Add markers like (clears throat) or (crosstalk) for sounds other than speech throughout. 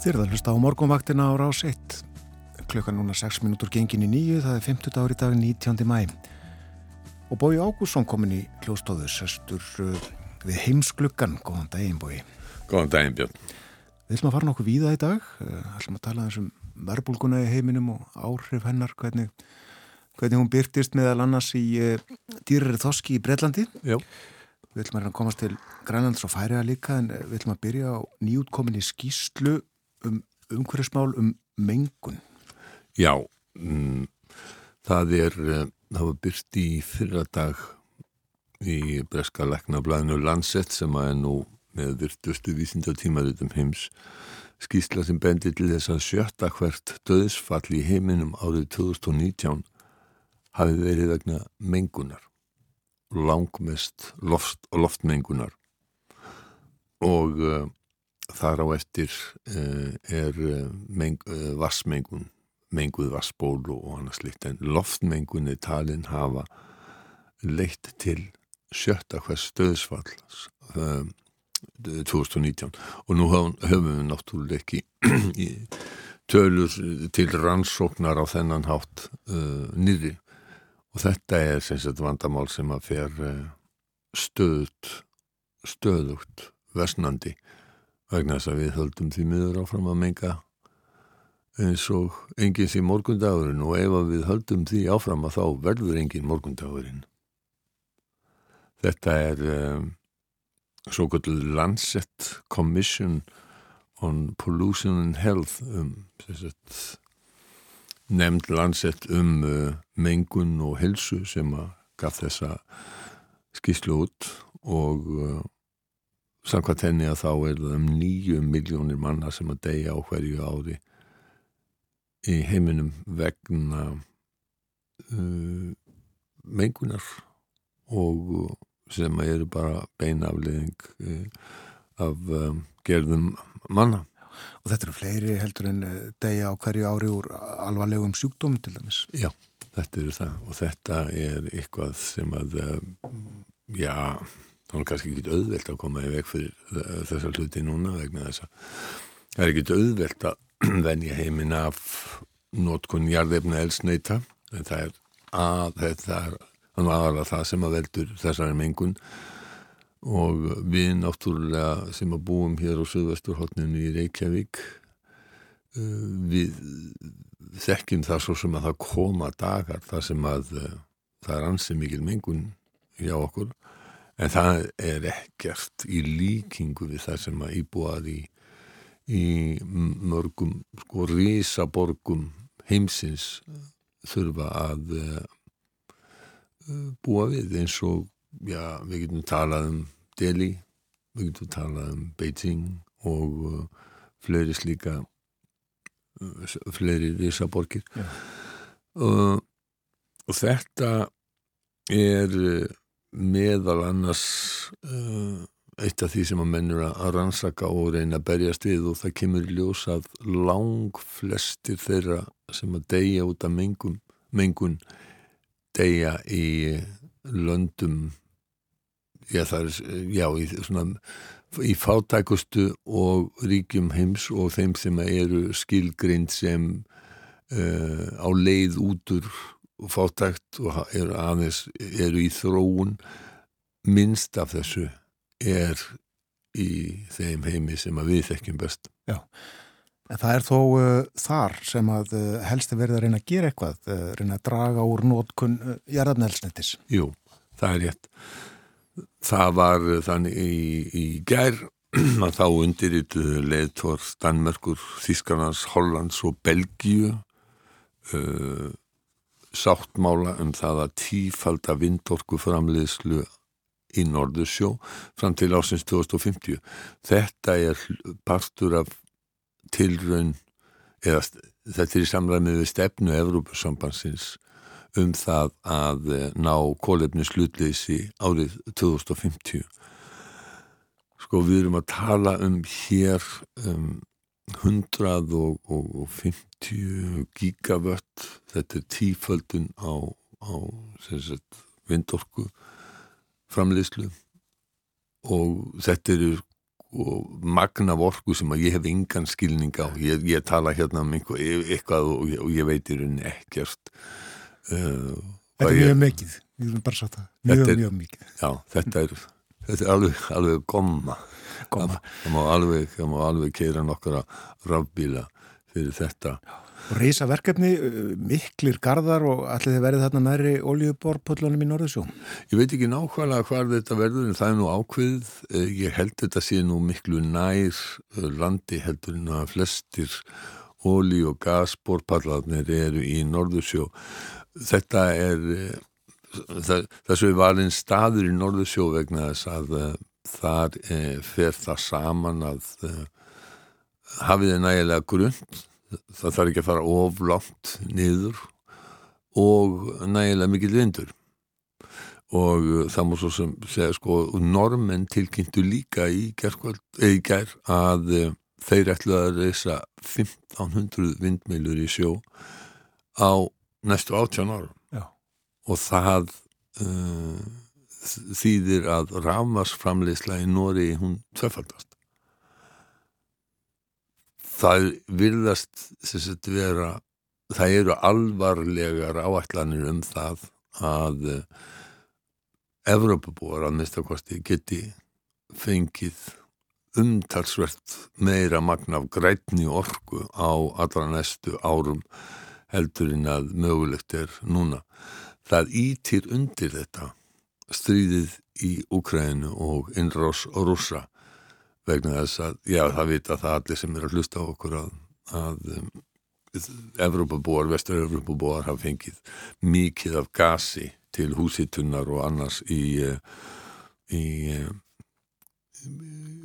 Þið erum að hlusta á morgunvaktina á rás 1. Klukkan núna 6 minútur gengin í nýju, það er 50 dagur í dag 19. mæ. Og Bói Ágússon komin í kljóstóðu, sestur uh, við heimsklukkan. Góðan daginn, Bói. Góðan daginn, Björn. Við ætlum að fara nokkuð víða í dag. Uh, ætlum að tala þessum verbulguna í heiminum og áhrif hennar, hvernig, hvernig hún byrtist meðal annars í uh, dýrari þoski í Breitlandi. Já. Við ætlum að komast til Grænlands og Færiða líka en við ætlum að byrja á nýjútkominni skýslu um umhverfismál um mengun. Já, mm, það er, uh, það var byrst í fyrra dag í breska leknablaðinu Lancet sem að er nú með virtustu vísindatímarutum heims skýsla sem bendir til þess að sjötta hvert döðsfall í heiminum árið 2019 hafi verið vegna mengunar langmest loft, loftmengunar og uh, þar á eftir uh, er uh, meng, vassmengun menguð vassból og annars líkt en loftmengun er talin hafa leitt til sjötta hvers stöðsfalls 2019 og nú höfum við náttúrulega ekki tölur til rannsóknar á þennan hátt nýri og þetta er sem sagt vandamál sem að fer stöðut stöðugt versnandi vegna þess að við höldum því miður áfram að menga eins og engins í morgundagurinn og ef við höldum því áfram að þá verður engin morgundagurinn. Þetta er um, svo gott Lancet Commission on Pollution and Health um, nefnd Lancet um uh, mengun og helsu sem að gaf þessa skýslu út og uh, samkvæmt henni að þá er það um nýju miljónir manna sem að deyja á hverju ári í heiminum vegna uh, mengunar og sem eru bara beinafleðing uh, af um, gerðum manna. Og þetta eru fleiri heldur en deyja á hverju ári úr alvarlegum sjúkdóm til dæmis. Já, þetta eru það og þetta er eitthvað sem að, já, þá er kannski ekki auðvelt að koma í veg fyrir þessar hluti núna vegna þess að það er ekki auðvelt að (clears throat) venja heimin af nótkun jarðefna elsneita það er að þetta er aðalega það sem að veldur þessari mengun. Og við náttúrulega sem að búum hér á Suðvesturhóttninu í Reykjavík við þekkjum það svo sem að það koma dagar þar sem að það er ansið mikil mengun hjá okkur en það er ekkert í líkingu við það sem að íbúað í, í mörgum sko risaborgum heimsins þurfa að uh, búa við eins og já, við getum talað um Delhi, við getum talað um Beijing og uh, fleiri slíka uh, fleiri risaborgir. Og þetta er meðal annars uh, eitt af því sem að mennur að rannsaka og reyna að berjast við og það kemur ljós að lang flestir þeirra sem að deyja út af mengun, mengun deyja í löndum já, er, já í, svona, í fátækustu og ríkjum heims og þeim sem eru skilgrind sem uh, á leið útur og fátækt og eru aðeins eru í þróun. Minnst af þessu er í þeim heimi sem að við þekkjum best. Já, en það er þó uh, þar sem að uh, helst er verið að reyna að gera eitthvað, uh, reyna að draga úr nótkun jarðarnelsnetis Jú, það er rétt. Það var þannig í, í gær (clears throat) að þá undirrituðu leðtor Danmerkur, Þískarnas, Hollands og Belgíu uh, sáttmála um það að tífalda vindorku framleiðslu í Norðursjó fram til ásins 2050. Þetta er partur af tilraun eða þetta er í samræmið við stefnu Evrópusambansins um það að ná kólefni slutleysi árið 2050. Sko við erum að tala um hér um 150 gigavött þetta er tíföldun á, á sagt, vindorku framleyslu og þetta eru magna vorku sem að ég hef engan skilning á. Ég, ég tala hérna um einhver, eitthvað og, og ég veit í rauninni ekkert uh, Þetta er mjög ég, mikið. Ég vil bara sagt það, mjög mjög mikið. Já, þetta er, þetta er alveg, alveg gomma það, það má alveg, alveg keira nokkura rafbíla fyrir þetta Og reysa verkefni, uh, miklir gardar og allir þið verið þarna næri oljuborpöllunum í Norðursjó? Ég veit ekki nákvæmlega hvað þetta verður en það er nú ákveð. Eh, ég held þetta sé nú miklu nær eh, landi heldur en að flestir olju- og gasborpallarnir eru í Norðursjó. Þetta er, eh, þessu er valinn staður í Norðursjó vegna þess að þar fer það saman að hafið er nægilega grunnt það þarf ekki að fara oflátt niður og nægilega mikil vindur og uh, það múið svo sem segja sko normen tilkynntu líka í gerð að uh, þeir ætlu að reysa 1500 vindmeilur í sjó á næstu 18 árum Já. og það uh, þýðir að rafmarsframleysla í Nóri hún tvefaldast það virðast sagt, vera, það eru alvarlegar áætlanir um það að uh, Evrópabúar að mistakosti geti fengið umtalsvert meira magna af grætni orku á allra næstu árum heldurinn að mögulegt er núna. Það ítir undir þetta stríðið í Úkrænu og innrás rúsa vegna þess að, já það vita það allir sem er að hlusta á okkur að, að um, Evrópabúar, vestur-Evrópabúar hafa fengið mikið af gasi til húsitunnar og annars í, eh, í eh,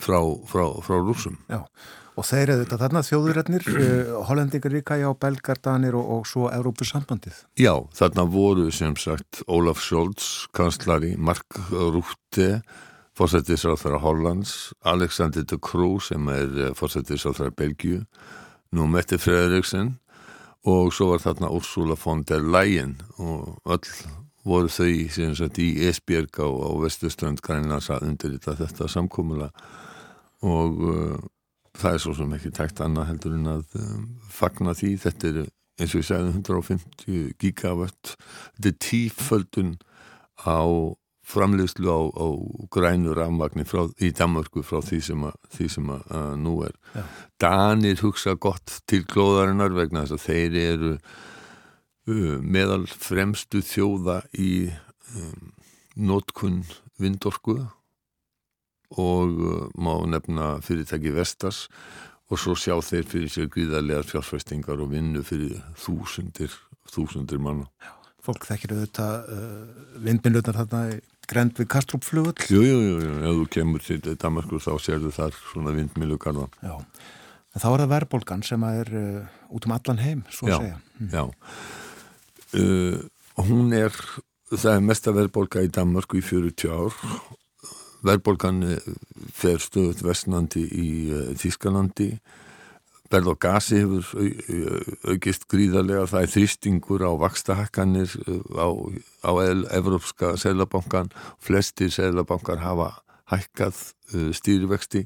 frá, frá, frá rúsum. Já, og þeir eru þetta þarna þjóðurrætnir, (clears throat) eh, hollendingar líka, já, belgardanir og, og svo Evrópusambandið. Já, þarna voru sem sagt Ólaf Scholz, kanslari, Mark Rútte, fórsættisráþara Hollands, Alexander de Croo sem er eh, fórsættisráþara Belgiu, nú Mette Frederiksen og svo var þarna Ursula von der Leyen og öll voru þau sagt, í Esbjörg á, á vestuströnd Grænlands að undirrita þetta samkómula og uh, það er svo sem ekki tækt annað heldur en að um, fagna því. Þetta er eins og ég segði 150 gigawatt þetta er tíföldun á framleyslu á, á grænu rafmagni frá, í Danmarku frá því sem að, því sem að, að nú er. Já. Danir hugsa gott til glóðarinnar vegna þess að þeir eru meðal fremstu þjóða í um, nótkunn vindorku og má nefna fyrirtæki Vestas og svo sjá þeir fyrir sér gríðarlegar fjárfæstingar og vinnu fyrir þúsundir, þúsundir manna. Já, fólk þekkir auðvitað uh, vindminlutar þarna í grend við Kastrupflugull Jú, jú, jú, jú, ef þú kemur til Damaskur þá sérðu þar svona vindmilugarðan Já, en þá er það verðbólgan sem er uh, út um allan heim svo já, að segja hm. Já, uh, hún er það er mesta verðbólga í Damasku í 40 ár. Verðbólgan uh, fer stöðut vestnandi í uh, Þískalandi verð og gasi hefur aukist gríðarlega, það er þrýstingur á vakstahakkanir á, á Evrópska selabankan flestir selabankar hafa hækkað stýrivexti.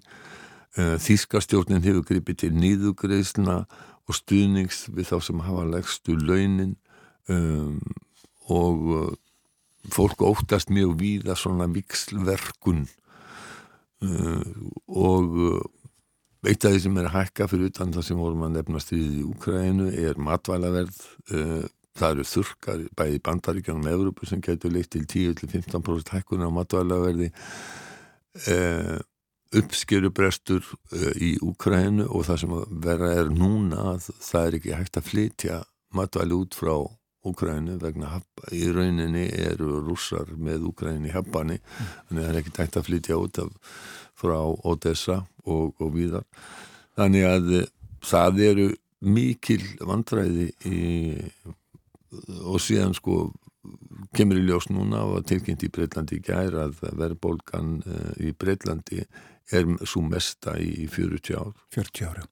Þískastjórnin hefur gripið til nýðugreisna og stuðnings við þá sem hafa legstu launin um, og fólk óttast mjög víða svona vikslverkun uh, og Eitt af því sem er að hækka fyrir utan það sem vorum að nefna stríðið í Úkrænu er matvælaverð. Eh, það eru þurkar bæði bandaríkjanum og Evrópu sem getur leitt til 10-15% hækkunar á matvælaverði. Uppskerubrestur eh, í Úkrænu og það sem vera er núna að það er ekki hægt að flytja matvæli út frá Úkrænu vegna í rauninni eru rússar með Úkrænu í hafbani mm. þannig að það er ekki hægt að flytja út af frá Odessa og, og víðar. Þannig að eh, það eru mikil vandræði í, og síðan sko kemur í ljós núna og tilkynnt í Breitlandi í gær að verðbólgan eh, í Breitlandi er svo mesta í 40 ár. 40 ári.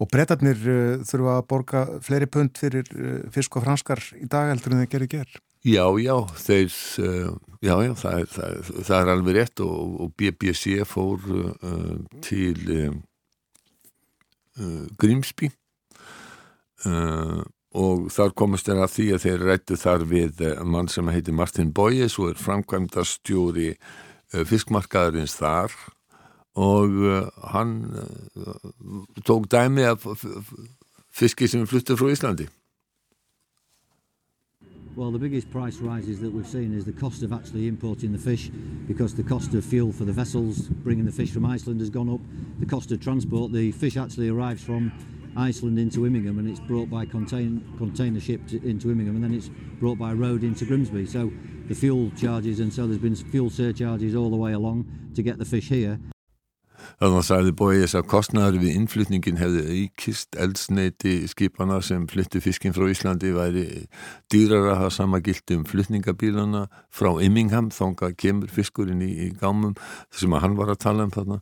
Og brettarnir uh, þurfa að borga fleiri pund fyrir uh, fisk og franskar í dag heldur en þeir gerir ger? Já, já, þeir, uh, já, já, það er, það, það er alveg rétt og, og BBC fór til Grímsby og þar komast þeir að því að þeir rættu þar við mann sem heitir Martin Boyes og er framkvæmdastjóri fiskmarkaðarins þar og eh, hann eh, tók dæmi af fiski sem fluttur frá Íslandi Well, the biggest price rises that we've seen is the cost of actually importing the fish because the cost of fuel for the vessels bringing the fish from Iceland has gone up. The cost of transport, the fish actually arrives from Iceland into Immingham and it's brought by contain, container ship to, into Immingham and then it's brought by road into Grimsby. So the fuel charges and so there's been fuel surcharges all the way along to get the fish here. Þannig að sæði bóið þess að kostnæður við innflutningin hefði aukist. Eldsneiti skipana sem flyttu fiskin frá Íslandi væri dýrar að hafa sama gilt um flutningabílana frá Immingham. Þánga kemur fiskurinn í, í gámum sem að hann var að tala um þarna.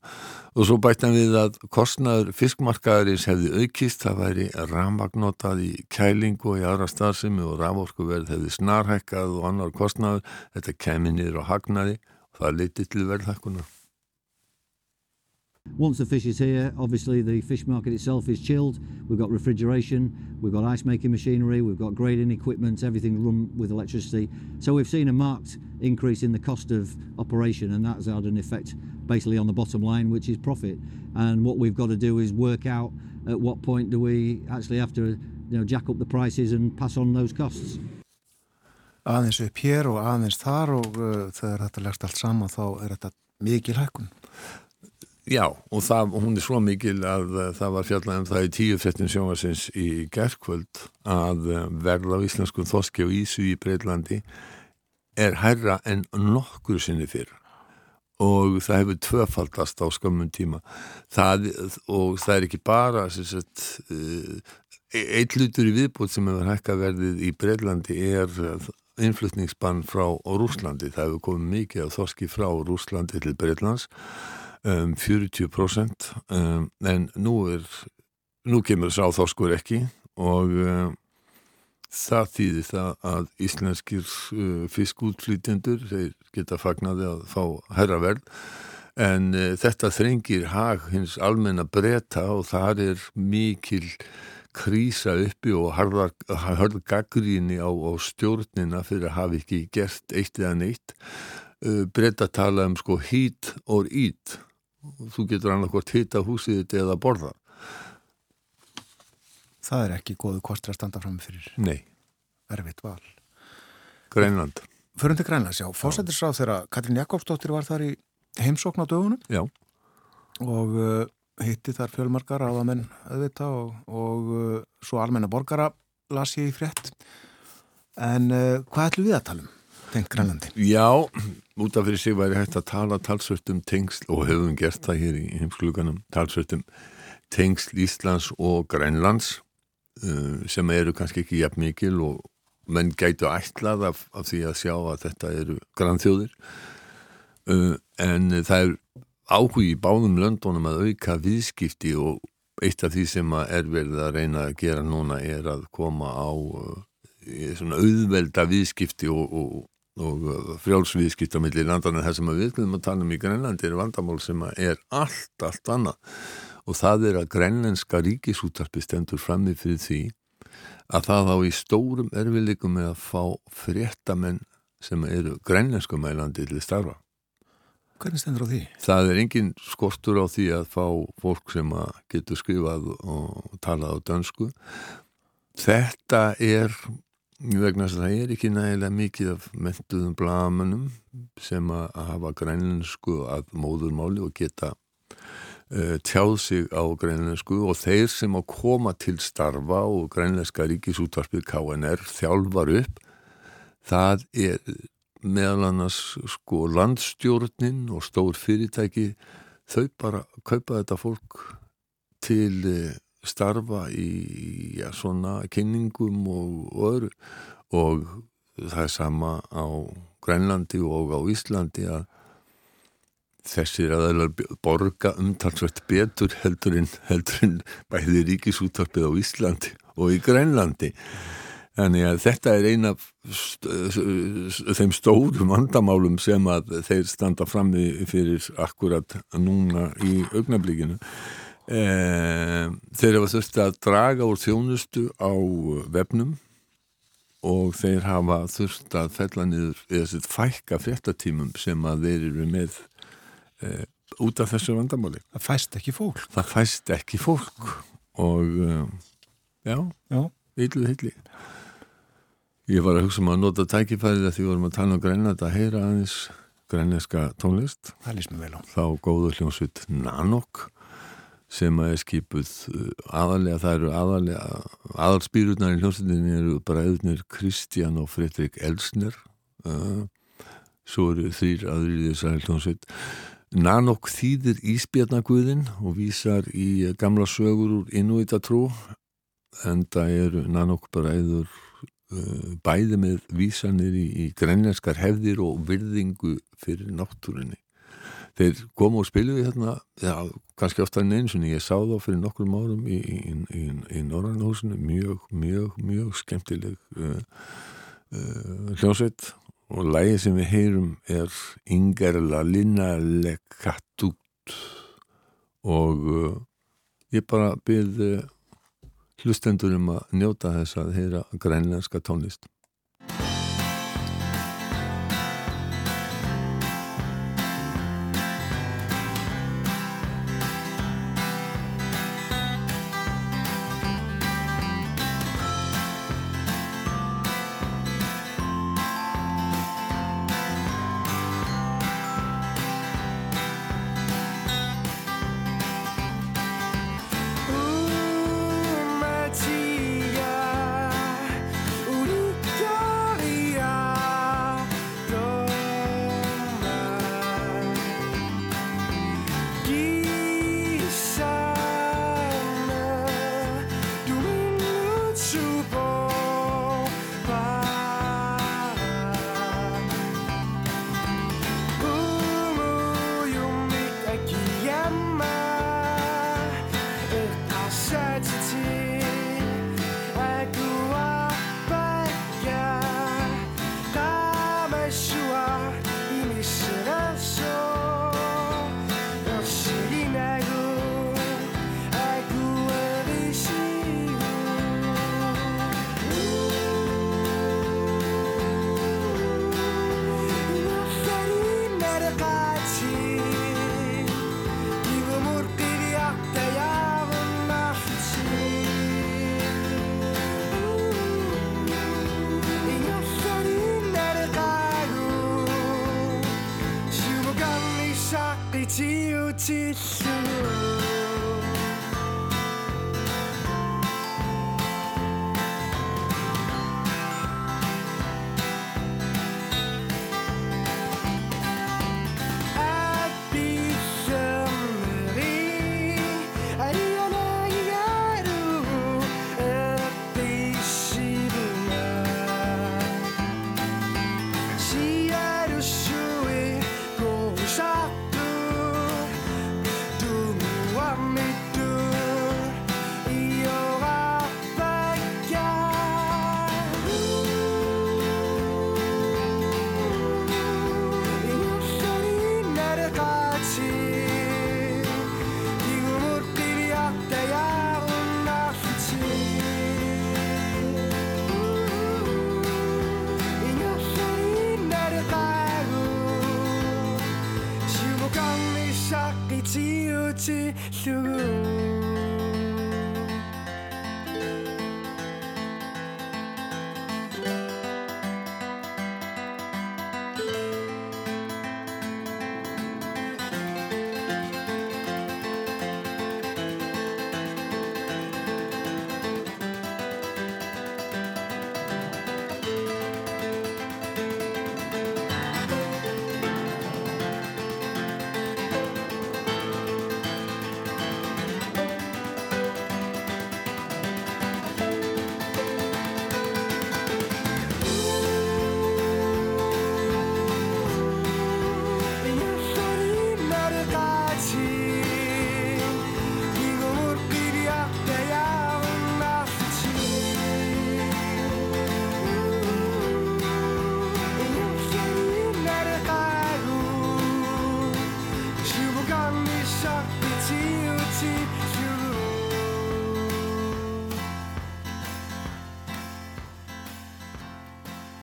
Og svo bættan við að kostnæður fiskmarkaðarins hefði aukist. Það væri ramagnotað í kælingu og í aðra starfsemi og raforkuverð hefði snarhekkað og annar kostnæður þetta niður á hagnaði og það leiti til verðhækkunar Once the fish is here, obviously the fish market itself is chilled. We've got refrigeration, we've got ice making machinery, we've got grading equipment, everything run with electricity. So we've seen a marked increase in the cost of operation and that's had an effect basically on the bottom line, which is profit. And what we've got to do is work out at what point do we actually have to you know, jack up the prices and pass on those costs. Aðeins upp hér og aðeins þar og uh, þegar þetta leggst allt saman þá er þetta mikil hækkun. Já, og það, hún er svo mikil að uh, það var fjallað um það í tíu frettin sjónvarsins í gerðkvöld að uh, verð á íslenskum þoski og ísu í Breitlandi er herra en nokkur sinni fyrr. Og það hefur tvöfaldast á skömmun tíma. Það, og það er ekki bara sagt, uh, eitt lutur í viðbútt sem hefur hækka verðið í Breitlandi er innflutningsbann frá Rúslandi, það hefur komið mikið af þoski frá Rúslandi til Breitlands um, 40% um, en nú er nú kemur sá þorskur ekki og um, það þýðir það að íslenskir uh, fiskútflýtjendur þeir geta fagnaði að fá herraverð en uh, þetta þrengir hag hins almenna breyta og það er mikil krísa uppi og harðar gaggríni á, á stjórnina fyrir að hafa ekki gert eitt eða neitt. Uh, breyta tala um sko hít og ít þú getur annarkort hita húsið þetta eða borða. Það er ekki góðu kostur að standa fram fyrir Nei. Erfitt val. Grænland. Förundi Grænland, já, fósættisráð þegar Katrín Jakobsdóttir var þar í heimsókn á dögunum Já. og uh, hitti þar fjölmarkar áðamenn auðvita og, og uh, svo almenna borgara las ég í frétt. En uh, hvað ætlum við að tala um? Tengt Grænlandi? Já, út af fyrir sig væri hægt að tala talsvöldum tengsl og hefum gert það hér í heimskluganum talsvöldum tengsl Íslands og Grænlands uh, sem eru kannski ekki jafn mikil og menn gætu ætlað af, af því að sjá að þetta eru grannþjóðir uh, en það er áhugi í báðum löndunum að auka viðskipti og eitt af því sem er verið að reyna að gera núna er að koma á uh, svona auðvelda viðskipti og, og, og uh, frjálsviðskipt á milli landana það sem við viljum að tala um í Grænlandi er vandamál sem er allt, allt annað og það er að grænlenska ríkisútarpi stendur frammi fyrir því að það á í stórum erfileikum með að fá fréttamenn sem eru grænlensku mælandi til starfa. Hvernig stendur á því? Það er engin skortur á því að fá fólk sem getur skrifað og talað á dönsku. Þetta er vegna þess að það er ekki nægilega mikið af mentuðum blagamönnum sem að hafa grænlensku að móðurmáli og geta uh, tjáð sig á grænlensku og þeir sem að koma til starfa og grænlenska ríkisútvarpið KNR þjálfar upp það er meðal annars sko landstjórnin og stór fyrirtæki þau bara kaupa þetta fólk til uh, starfa í ja, svona kynningum og, og öðru. Og það er sama á Grænlandi og á Íslandi að þessir aðeinar borga umtalsvægt betur heldur en, heldur en bæði ríkisúttarpið á Íslandi og í Grænlandi. En ja, þetta er eina af þeim stórum vandamálum sem að þeir standa fram fyrir akkurat núna í augnablíkinu e, þeir hafa þurft að draga úr þjónustu á vefnum og þeir hafa þurft að fella niður eða sitt fækka fréttatímum sem að þeir eru með e, út af þessu vandamáli. Það fæst ekki fólk. Það fæst ekki fólk og e, já, yllu hilli. Ég var að hugsa um að nota tækifærið að því vorum að tala um grænat að heyra aðeins grænneska tónlist. Það lýst mér vel á. Þá góður hljómsveit Nanok sem að er skipuð aðalega, það eru aðalega aðalspýrurnar í hljómsveitinni eru bara eðnir Kristján og Fredrik Elsner uh, svo eru þrýr aðrir í þessari hljómsveit. Nanok þýðir Ísbjarnaguðin og vísar í gamla sögur úr Inuitatrú en það eru Nanok bara eður uh, bæði með vísanir í, í grænlenskar hefðir og virðingu fyrir náttúrunni þeir komu og spiluði hérna já, kannski ofta en eins og ég sá þá fyrir nokkrum árum í, í, í, í Norrannahúsinu mjög, mjög, mjög skemmtileg uh, uh, hljómsveit. Og lægi sem við heyrum er Ingerla Linnaleg Kattút og uh, ég bara byrð hlustendur um að njóta þess að heyra grænlenska tónlist 지 슈.